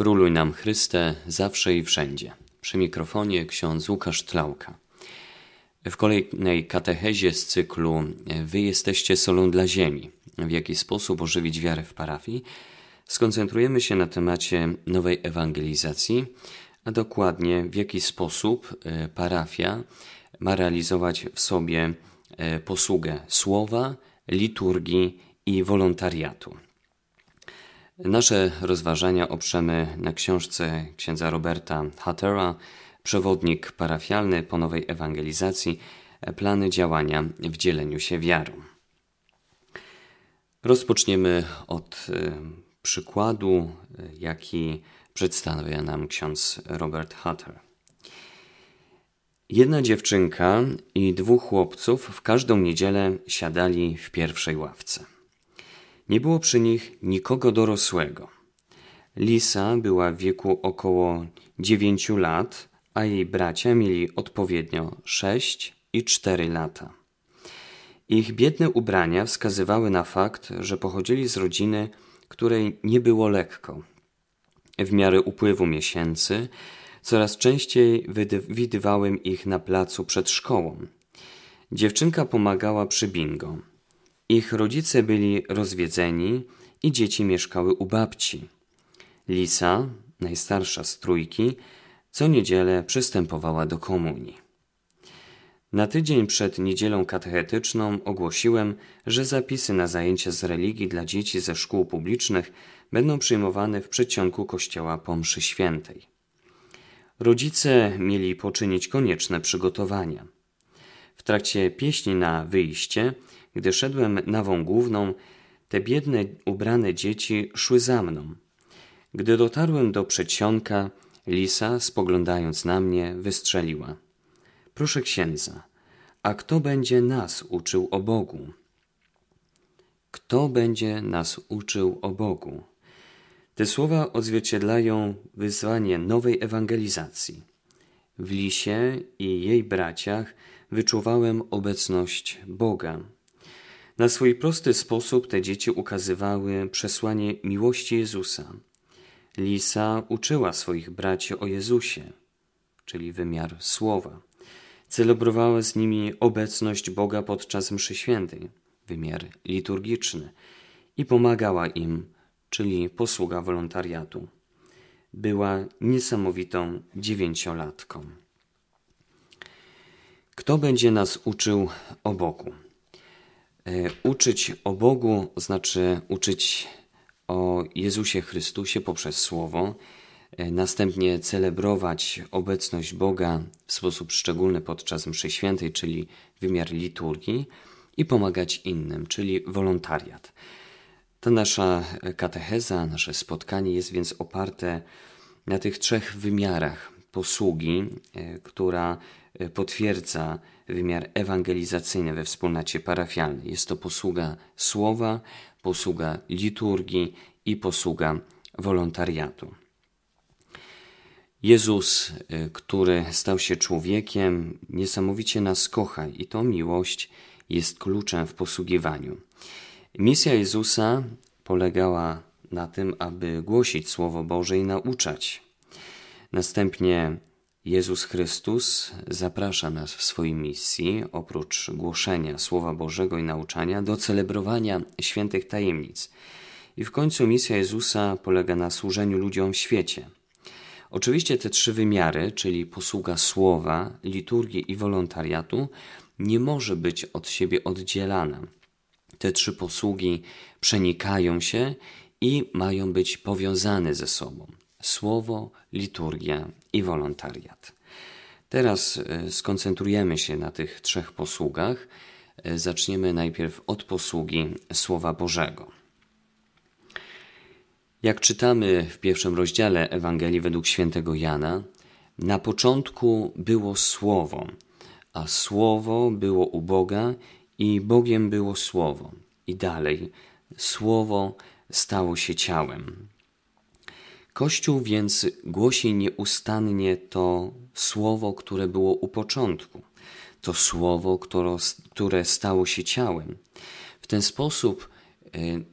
Króluj nam Chryste, zawsze i wszędzie. Przy mikrofonie ksiądz Łukasz Tlałka. W kolejnej katechezie z cyklu Wy jesteście solą dla ziemi. W jaki sposób ożywić wiarę w parafii? Skoncentrujemy się na temacie nowej ewangelizacji, a dokładnie w jaki sposób e, parafia ma realizować w sobie e, posługę słowa, liturgii i wolontariatu. Nasze rozważania oprzemy na książce księdza Roberta Hattera Przewodnik parafialny po nowej ewangelizacji Plany działania w dzieleniu się wiarą. Rozpoczniemy od y, przykładu, y, jaki przedstawia nam ksiądz Robert Hutter. Jedna dziewczynka i dwóch chłopców w każdą niedzielę siadali w pierwszej ławce. Nie było przy nich nikogo dorosłego. Lisa była w wieku około dziewięciu lat, a jej bracia mieli odpowiednio sześć i cztery lata. Ich biedne ubrania wskazywały na fakt, że pochodzili z rodziny, której nie było lekko. W miarę upływu miesięcy coraz częściej widywałem ich na placu przed szkołą. Dziewczynka pomagała przy bingo. Ich rodzice byli rozwiedzeni i dzieci mieszkały u babci. Lisa, najstarsza z trójki, co niedzielę przystępowała do komunii. Na tydzień przed niedzielą katechetyczną ogłosiłem, że zapisy na zajęcia z religii dla dzieci ze szkół publicznych będą przyjmowane w przedsionku kościoła po mszy świętej. Rodzice mieli poczynić konieczne przygotowania. W trakcie pieśni na wyjście gdy szedłem nawą główną, te biedne, ubrane dzieci szły za mną. Gdy dotarłem do przedsionka, Lisa, spoglądając na mnie, wystrzeliła. Proszę księdza, a kto będzie nas uczył o Bogu? Kto będzie nas uczył o Bogu? Te słowa odzwierciedlają wyzwanie nowej ewangelizacji. W Lisie i jej braciach wyczuwałem obecność Boga. Na swój prosty sposób te dzieci ukazywały przesłanie miłości Jezusa. Lisa uczyła swoich braci o Jezusie, czyli wymiar słowa. Celebrowała z nimi obecność Boga podczas mszy świętej, wymiar liturgiczny i pomagała im, czyli posługa wolontariatu. Była niesamowitą dziewięciolatką. Kto będzie nas uczył o Bogu? E, uczyć o Bogu znaczy uczyć o Jezusie Chrystusie poprzez Słowo, e, następnie celebrować obecność Boga w sposób szczególny podczas mszy świętej, czyli wymiar liturgii i pomagać innym, czyli wolontariat. Ta nasza katecheza, nasze spotkanie jest więc oparte na tych trzech wymiarach posługi, e, która potwierdza wymiar ewangelizacyjny we wspólnocie parafialnej. Jest to posługa słowa, posługa liturgii i posługa wolontariatu. Jezus, y, który stał się człowiekiem, niesamowicie nas kocha i to miłość jest kluczem w posługiwaniu. Misja Jezusa polegała na tym, aby głosić Słowo Boże i nauczać. Następnie Jezus Chrystus zaprasza nas w swojej misji, oprócz głoszenia Słowa Bożego i nauczania, do celebrowania świętych tajemnic. I w końcu misja Jezusa polega na służeniu ludziom w świecie. Oczywiście te trzy wymiary, czyli posługa słowa, liturgii i wolontariatu, nie może być od siebie oddzielana. Te trzy posługi przenikają się i mają być powiązane ze sobą słowo, liturgia i wolontariat. Teraz e, skoncentrujemy się na tych trzech posługach. E, zaczniemy najpierw od posługi Słowa Bożego. Jak czytamy w pierwszym rozdziale Ewangelii według świętego Jana, na początku było Słowo, a Słowo było u Boga i Bogiem było Słowo. I dalej, Słowo stało się ciałem. Kościół więc głosi nieustannie to słowo, które było u początku, to słowo, które, stało się ciałem. W ten sposób y,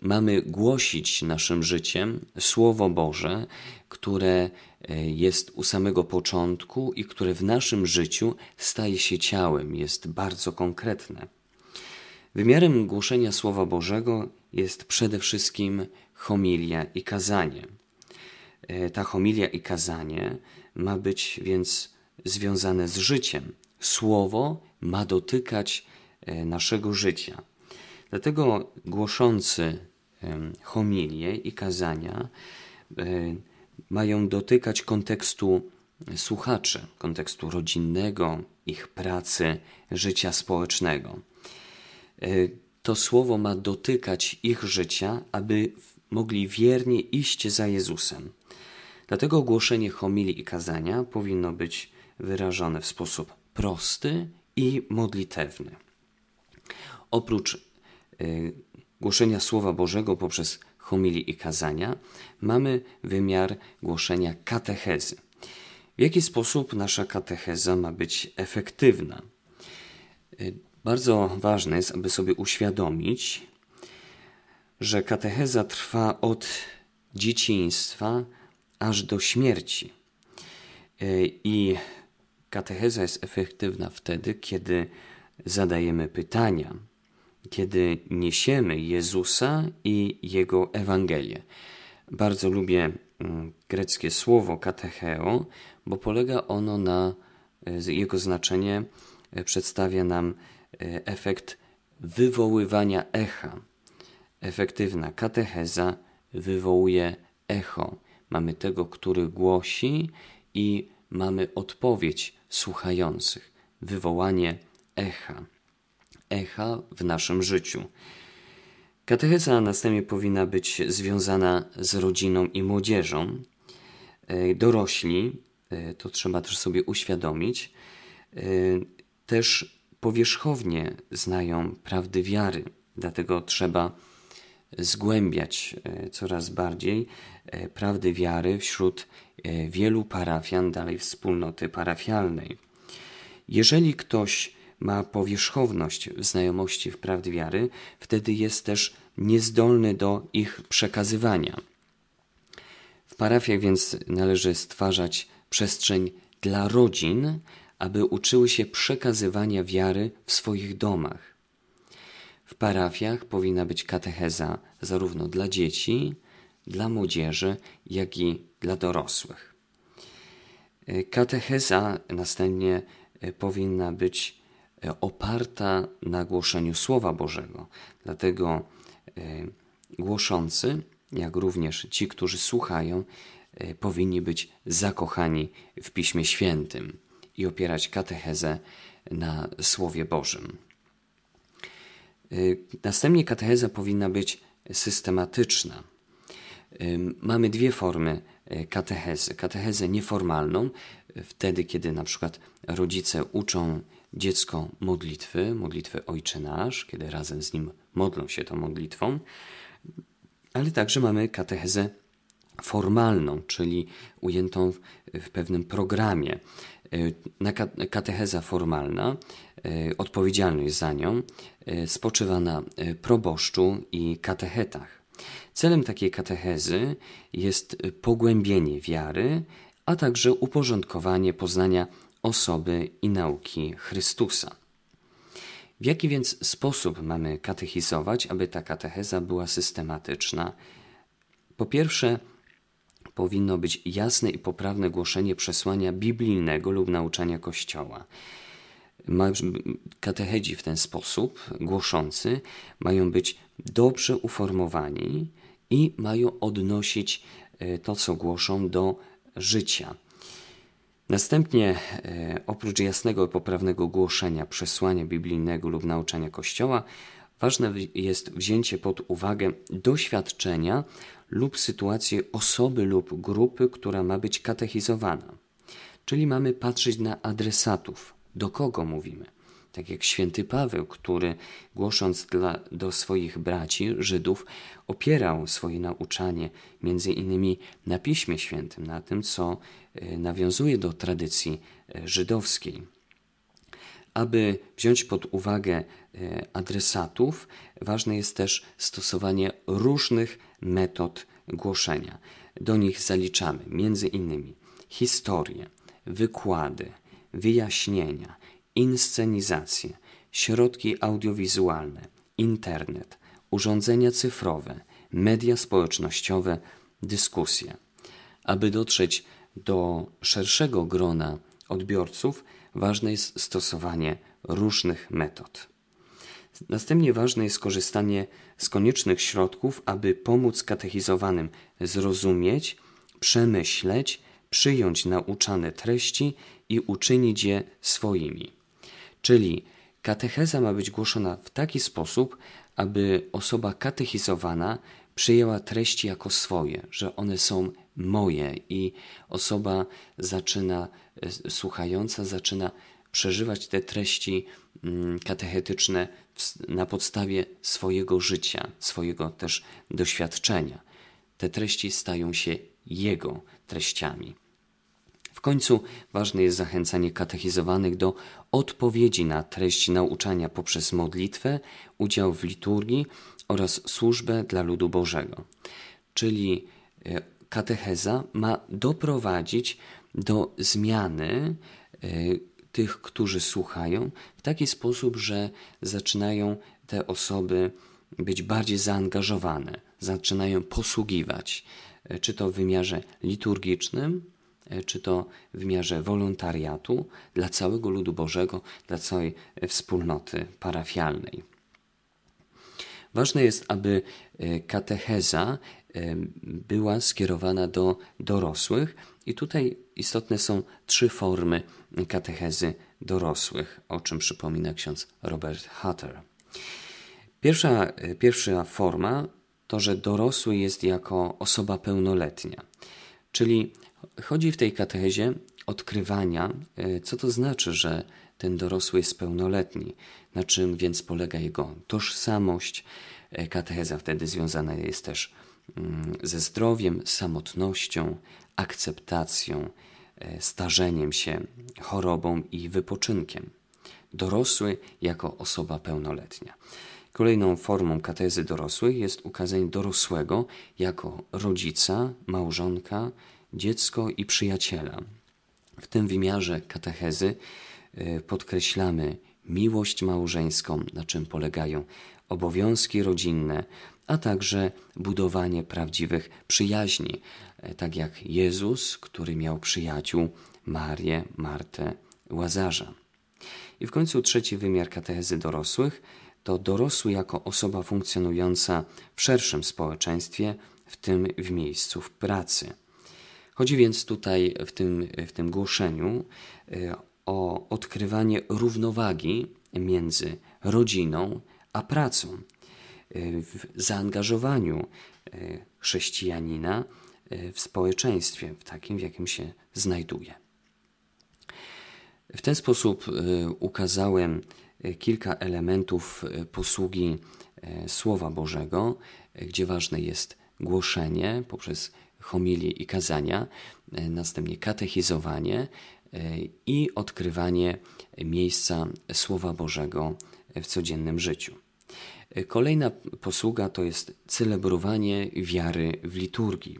mamy głosić naszym życiem Słowo Boże, które e, jest u samego początku i które w naszym życiu staje się ciałem, jest bardzo konkretne. Wymiarem głoszenia Słowa Bożego jest przede wszystkim homilia i kazanie. E, ta homilia i kazanie ma być więc związane z życiem. Słowo ma dotykać e, naszego życia. Dlatego głoszący homilie i kazania e, mają dotykać kontekstu słuchaczy, kontekstu rodzinnego, ich pracy, życia społecznego. To słowo ma dotykać ich życia, aby mogli wiernie iść za Jezusem. Dlatego ogłoszenie homilii i kazania powinno być wyrażone w sposób prosty i modlitewny. Oprócz y, głoszenia Słowa Bożego poprzez homilii i kazania, mamy wymiar głoszenia katechezy. W jaki sposób nasza katecheza ma być efektywna? Y, bardzo ważne jest, aby sobie uświadomić, że katecheza trwa od dzieciństwa aż do śmierci. Y, I katecheza jest efektywna wtedy, kiedy zadajemy pytania, kiedy niesiemy Jezusa i Jego Ewangelię. Bardzo lubię mm, greckie słowo katecheo, bo polega ono na, e, jego znaczenie e, przedstawia nam e, efekt wywoływania echa. Efektywna katecheza wywołuje echo. Mamy tego, który głosi i mamy odpowiedź słuchających, wywołanie echa echa w naszym życiu. Katecheza następnie powinna być związana z rodziną i młodzieżą. E, dorośli, e, to trzeba też sobie uświadomić, e, też powierzchownie znają prawdy wiary, dlatego trzeba zgłębiać coraz bardziej prawdy wiary wśród wielu parafian, dalej wspólnoty parafialnej. Jeżeli ktoś ma powierzchowność w znajomości wprawd wiary, wtedy jest też niezdolny do ich przekazywania. W parafiach więc należy stwarzać przestrzeń dla rodzin, aby uczyły się przekazywania wiary w swoich domach. W parafiach powinna być katecheza zarówno dla dzieci, dla młodzieży, jak i dla dorosłych. Katecheza następnie powinna być E, oparta na głoszeniu Słowa Bożego. Dlatego e, głoszący, jak również ci, którzy słuchają, e, powinni być zakochani w Piśmie Świętym i opierać katechezę na Słowie Bożym. Następnie katecheza powinna być systematyczna. Mamy dwie formy katechezy. Katechezę nieformalną, wtedy kiedy na przykład rodzice uczą dziecko modlitwy, modlitwy Ojcze Nasz, kiedy razem z nim modlą się tą modlitwą, ale także mamy katechezę formalną, czyli ujętą w, w pewnym programie. Na katecheza formalna, e, odpowiedzialność za nią e, spoczywa na e, proboszczu i katechetach. Celem takiej katechezy jest pogłębienie wiary, a także uporządkowanie poznania osoby i nauki Chrystusa. W jaki więc sposób mamy katechizować, aby ta katecheza była systematyczna? Po pierwsze, powinno być jasne i poprawne głoszenie przesłania biblijnego lub nauczania Kościoła. Katechedzi w ten sposób, głoszący, mają być dobrze uformowani i mają odnosić e, to, co głoszą, do życia. Następnie, e, oprócz jasnego i poprawnego głoszenia przesłania biblijnego lub nauczania Kościoła, ważne jest wzięcie pod uwagę doświadczenia lub sytuacji osoby lub grupy, która ma być katechizowana. Czyli mamy patrzeć na adresatów, do kogo mówimy tak jak święty Paweł, który głosząc dla, do swoich braci, Żydów, opierał swoje nauczanie między innymi na Piśmie Świętym, na tym, co e, nawiązuje do tradycji e, żydowskiej. Aby wziąć pod uwagę adresatów, ważne jest też stosowanie różnych metod głoszenia. Do nich zaliczamy między innymi historię, wykłady, wyjaśnienia, inscenizacje, środki audiowizualne, internet, urządzenia cyfrowe, media społecznościowe, dyskusje. Aby dotrzeć do szerszego grona odbiorców, ważne jest stosowanie różnych metod. Następnie ważne jest korzystanie z koniecznych środków, aby pomóc katechizowanym zrozumieć, przemyśleć, przyjąć nauczane treści i uczynić je swoimi. Czyli katecheza ma być głoszona w taki sposób, aby osoba katechizowana przyjęła treści jako swoje, że one są moje i osoba zaczyna, e, słuchająca zaczyna przeżywać te treści mm, katechetyczne na podstawie swojego życia, swojego też doświadczenia. Te treści stają się jego treściami. W końcu ważne jest zachęcanie katechizowanych do odpowiedzi na treść nauczania poprzez modlitwę, udział w liturgii oraz służbę dla ludu Bożego. Czyli e, katecheza ma doprowadzić do zmiany e, tych, którzy słuchają, w taki sposób, że zaczynają te osoby być bardziej zaangażowane, zaczynają posługiwać, e, czy to w wymiarze liturgicznym, E, czy to w wymiarze wolontariatu dla całego ludu Bożego, dla całej e, wspólnoty parafialnej. Ważne jest, aby katecheza była skierowana do dorosłych, i tutaj istotne są trzy formy katechezy dorosłych, o czym przypomina ksiądz Robert Hutter. Pierwsza, pierwsza forma to, że dorosły jest jako osoba pełnoletnia, czyli Chodzi w tej katechezie odkrywania, e, co to znaczy, że ten dorosły jest pełnoletni, na czym więc polega jego tożsamość. E, katecheza wtedy związana jest też mm, ze zdrowiem, samotnością, akceptacją, starzeniem się, chorobą i wypoczynkiem. Dorosły jako osoba pełnoletnia. Kolejną formą katezy dorosłych jest ukazanie dorosłego jako rodzica, małżonka, dziecko i przyjaciela. W tym wymiarze katechezy e, podkreślamy miłość małżeńską, na czym polegają obowiązki rodzinne, a także budowanie prawdziwych przyjaźni, e, tak jak Jezus, który miał przyjaciół Marię, Martę, Łazarza. I w końcu trzeci wymiar katechezy dorosłych to dorosły jako osoba funkcjonująca w szerszym społeczeństwie, w tym w miejscu w pracy. Chodzi więc tutaj w tym, w tym głoszeniu e, o odkrywanie równowagi między rodziną a pracą, w zaangażowaniu e, chrześcijanina w społeczeństwie, w takim, w jakim się znajduje. W ten sposób ukazałem kilka elementów posługi Słowa Bożego, gdzie ważne jest głoszenie poprzez homilię i kazania, następnie katechizowanie i odkrywanie miejsca Słowa Bożego w codziennym życiu. E, kolejna posługa to jest celebrowanie wiary w liturgii.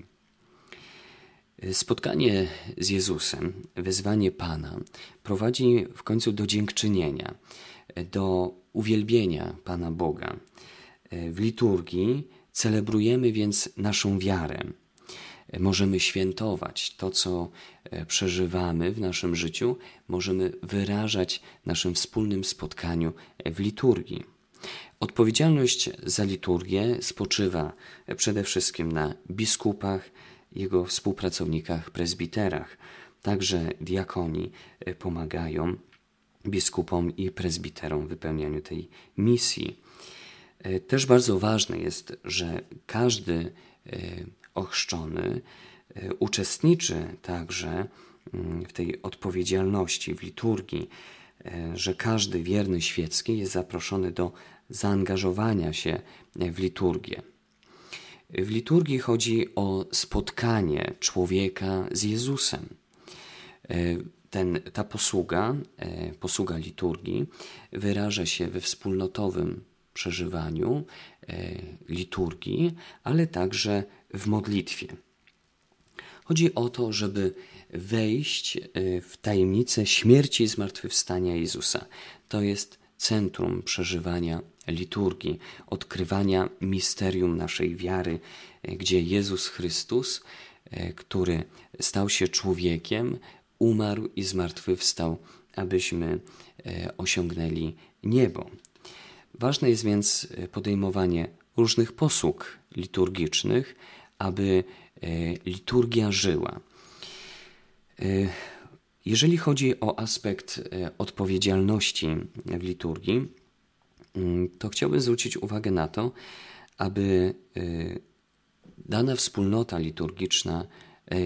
Spotkanie z Jezusem, wezwanie Pana prowadzi w końcu do dziękczynienia, do uwielbienia Pana Boga. W liturgii celebrujemy więc naszą wiarę, możemy świętować to, co e, przeżywamy w naszym życiu, możemy wyrażać naszym wspólnym spotkaniu w liturgii. Odpowiedzialność za liturgię spoczywa przede wszystkim na biskupach, jego współpracownikach, prezbiterach. Także diakoni e, pomagają biskupom i prezbiterom w wypełnianiu tej misji. E, też bardzo ważne jest, że każdy ochrzczony e, uczestniczy także mm, w tej odpowiedzialności, w liturgii, że każdy wierny świecki jest zaproszony do zaangażowania się w liturgię. W liturgii chodzi o spotkanie człowieka z Jezusem. E, ten, ta posługa, e, posługa liturgii, wyraża się we wspólnotowym przeżywaniu e, liturgii, ale także w modlitwie. Chodzi o to, żeby wejść e, w tajemnicę śmierci i zmartwychwstania Jezusa. To jest centrum przeżywania liturgii, odkrywania misterium naszej wiary, gdzie Jezus Chrystus, który stał się człowiekiem, umarł i zmartwychwstał, abyśmy osiągnęli niebo. Ważne jest więc podejmowanie różnych posług liturgicznych, aby liturgia żyła. Jeżeli chodzi o aspekt odpowiedzialności w liturgii, mm, to chciałbym zwrócić uwagę na to, aby dana wspólnota liturgiczna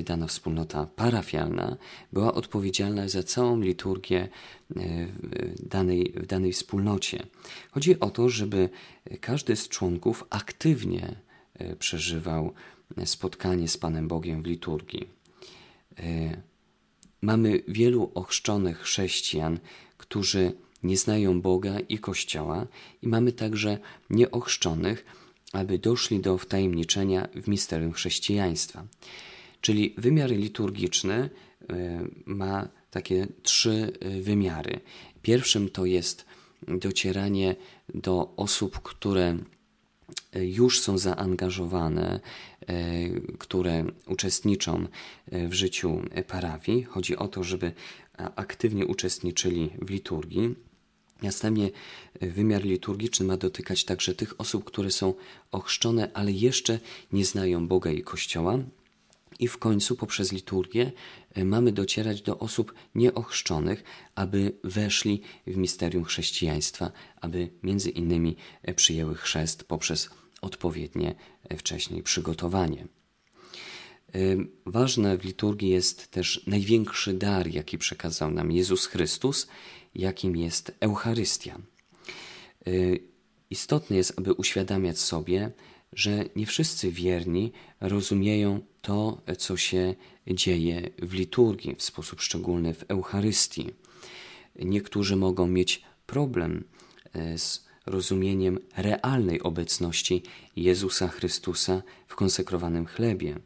dana wspólnota parafialna była odpowiedzialna za całą liturgię w danej, w danej wspólnocie. Chodzi o to, żeby każdy z członków aktywnie przeżywał spotkanie z Panem Bogiem w liturgii. Mamy wielu ochrzczonych chrześcijan, którzy nie znają Boga i Kościoła, i mamy także nieochrzczonych, aby doszli do wtajemniczenia w misterium chrześcijaństwa. Czyli wymiar liturgiczny e, ma takie trzy e, wymiary. Pierwszym to jest docieranie do osób, które e, już są zaangażowane, które uczestniczą w życiu parafii. Chodzi o to, żeby aktywnie uczestniczyli w liturgii. Następnie wymiar liturgiczny ma dotykać także tych osób, które są ochrzczone, ale jeszcze nie znają Boga i Kościoła, i w końcu poprzez liturgię e, mamy docierać do osób nieochrzczonych, aby weszli w misterium chrześcijaństwa, aby między innymi e, przyjęły chrzest poprzez odpowiednie wcześniej przygotowanie. Ważne w liturgii jest też największy dar, jaki przekazał nam Jezus Chrystus, jakim jest Eucharystia. Istotne jest, aby uświadamiać sobie, że nie wszyscy wierni rozumieją to, co się dzieje w liturgii, w sposób szczególny w Eucharystii. Niektórzy mogą mieć problem e, z rozumieniem realnej obecności Jezusa Chrystusa w konsekrowanym chlebie,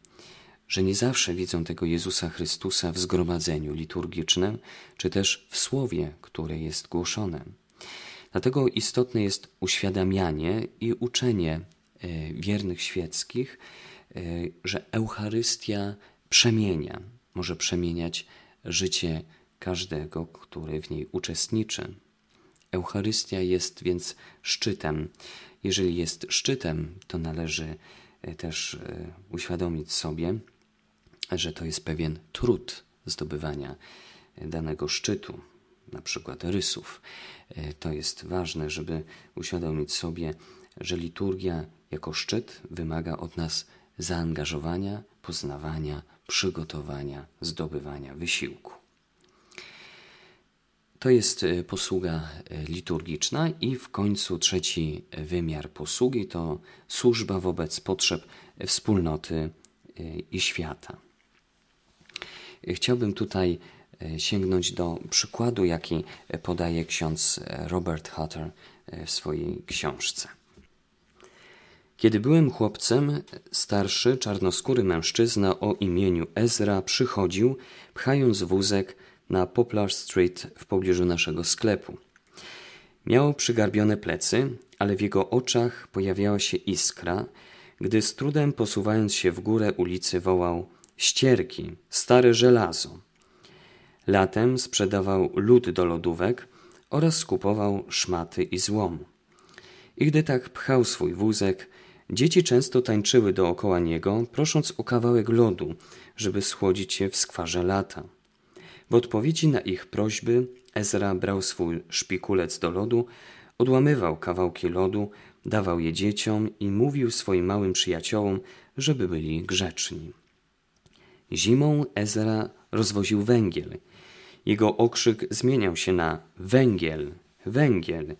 że nie zawsze widzą tego Jezusa Chrystusa w zgromadzeniu liturgicznym, czy też w słowie, które jest głoszone. Dlatego istotne jest uświadamianie i uczenie E, wiernych świeckich, e, że Eucharystia przemienia, może przemieniać życie każdego, który w niej uczestniczy. Eucharystia jest więc szczytem. Jeżeli jest szczytem, to należy e, też uświadomić sobie, że to jest pewien trud zdobywania danego szczytu, na przykład rysów. To jest ważne, żeby uświadomić sobie, że liturgia jako szczyt wymaga od nas zaangażowania, poznawania, przygotowania, zdobywania wysiłku. To jest e, posługa e, liturgiczna i w końcu trzeci wymiar posługi to służba wobec potrzeb wspólnoty i świata. Chciałbym tutaj sięgnąć do przykładu, jaki podaje ksiądz Robert Hutter w swojej książce. Kiedy byłem chłopcem, starszy, czarnoskóry mężczyzna o imieniu Ezra przychodził, pchając wózek na Poplar Street w pobliżu naszego sklepu. Miał przygarbione plecy, ale w jego oczach pojawiała się iskra, gdy z trudem posuwając się w górę ulicy wołał ścierki, stare żelazo. Latem sprzedawał lód do lodówek oraz skupował szmaty i złom. I gdy tak pchał swój wózek, Dzieci często tańczyły dookoła niego, prosząc o kawałek lodu, żeby schłodzić się w skwarze lata. W odpowiedzi na ich prośby Ezra brał swój szpikulec do lodu, odłamywał kawałki lodu, dawał je dzieciom i mówił swoim małym przyjaciołom, żeby byli grzeczni. Zimą Ezra rozwoził węgiel. Jego okrzyk zmieniał się na węgiel, węgiel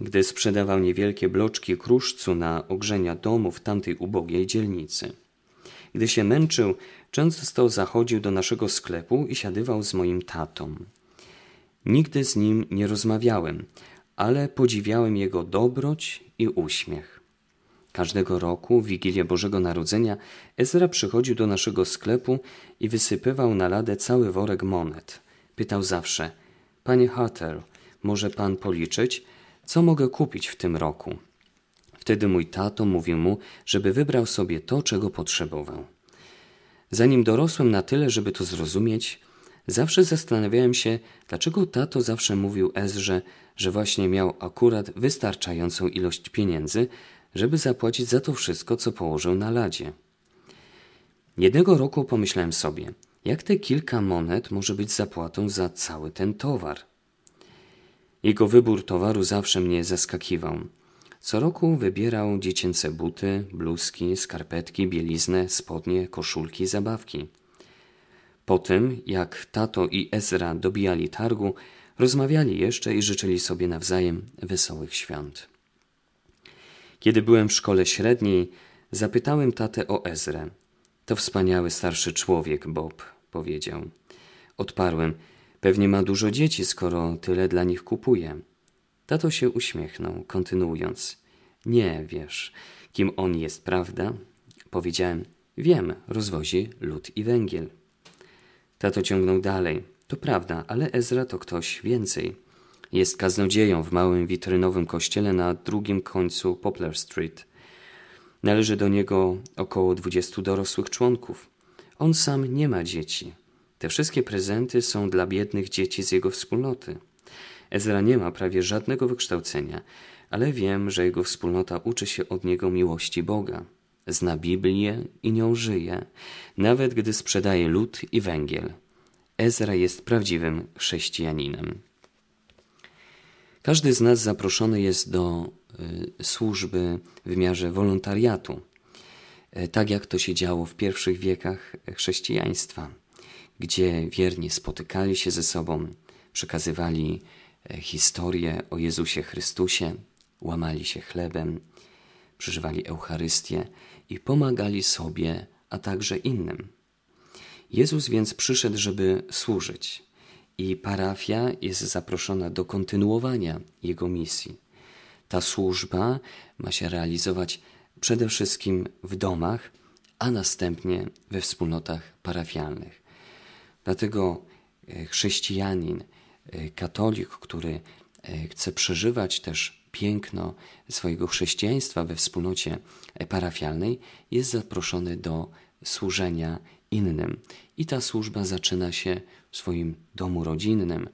gdy sprzedawał niewielkie bloczki kruszcu na ogrzenia domu w tamtej ubogiej dzielnicy. Gdy się męczył, często zachodził do naszego sklepu i siadywał z moim tatą. Nigdy z nim nie rozmawiałem, ale podziwiałem jego dobroć i uśmiech. Każdego roku, w Wigilię Bożego Narodzenia, Ezra przychodził do naszego sklepu i wysypywał na ladę cały worek monet. Pytał zawsze: Panie Hatter, może pan policzyć, co mogę kupić w tym roku? Wtedy mój tato mówił mu, żeby wybrał sobie to, czego potrzebował. Zanim dorosłem na tyle, żeby to zrozumieć, zawsze zastanawiałem się, dlaczego tato zawsze mówił Ezrze, że właśnie miał akurat wystarczającą ilość pieniędzy, żeby zapłacić za to wszystko, co położył na ladzie. Jednego roku pomyślałem sobie, jak te kilka monet może być zapłatą za cały ten towar. Jego wybór towaru zawsze mnie zaskakiwał. Co roku wybierał dziecięce buty, bluzki, skarpetki, bieliznę, spodnie, koszulki, zabawki. Po tym, jak tato i Ezra dobijali targu, rozmawiali jeszcze i życzyli sobie nawzajem wesołych świąt. Kiedy byłem w szkole średniej, zapytałem tatę o Ezrę. To wspaniały starszy człowiek, Bob, powiedział. Odparłem, pewnie ma dużo dzieci, skoro tyle dla nich kupuje. Tato się uśmiechnął, kontynuując. Nie wiesz, kim on jest, prawda? Powiedziałem, wiem, rozwozi lód i węgiel. Tato ciągnął dalej. To prawda, ale Ezra to ktoś więcej. Jest kaznodzieją w małym witrynowym kościele na drugim końcu Poplar Street. Należy do niego około dwudziestu dorosłych członków. On sam nie ma dzieci. Te wszystkie prezenty są dla biednych dzieci z jego wspólnoty. Ezra nie ma prawie żadnego wykształcenia, ale wiem, że jego wspólnota uczy się od niego miłości Boga. Zna Biblię i nią żyje, nawet gdy sprzedaje lód i węgiel. Ezra jest prawdziwym chrześcijaninem. Każdy z nas zaproszony jest do y, służby w wymiarze wolontariatu, y, tak jak to się działo w pierwszych wiekach chrześcijaństwa, gdzie wierni spotykali się ze sobą, przekazywali y, historię o Jezusie Chrystusie, łamali się chlebem, przeżywali Eucharystię i pomagali sobie, a także innym. Jezus więc przyszedł, żeby służyć i parafia jest zaproszona do kontynuowania jego misji. Ta służba ma się realizować przede wszystkim w domach, a następnie we wspólnotach parafialnych. Dlatego e, chrześcijanin, e, katolik, który e, chce przeżywać też piękno swojego chrześcijaństwa we wspólnocie parafialnej, jest zaproszony do służenia innym. I ta służba zaczyna się w swoim domu rodzinnym,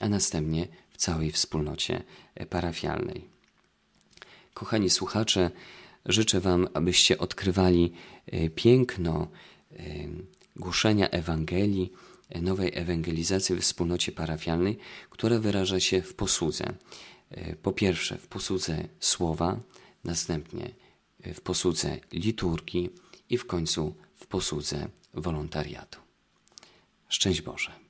a następnie w całej wspólnocie parafialnej. Kochani słuchacze, życzę Wam, abyście odkrywali e, piękno e, głoszenia Ewangelii, e, nowej ewangelizacji w wspólnocie parafialnej, która wyraża się w posłudze. Po pierwsze, w posłudze słowa, następnie w posłudze liturgii i w końcu w posłudze wolontariatu. Szczęść Boże.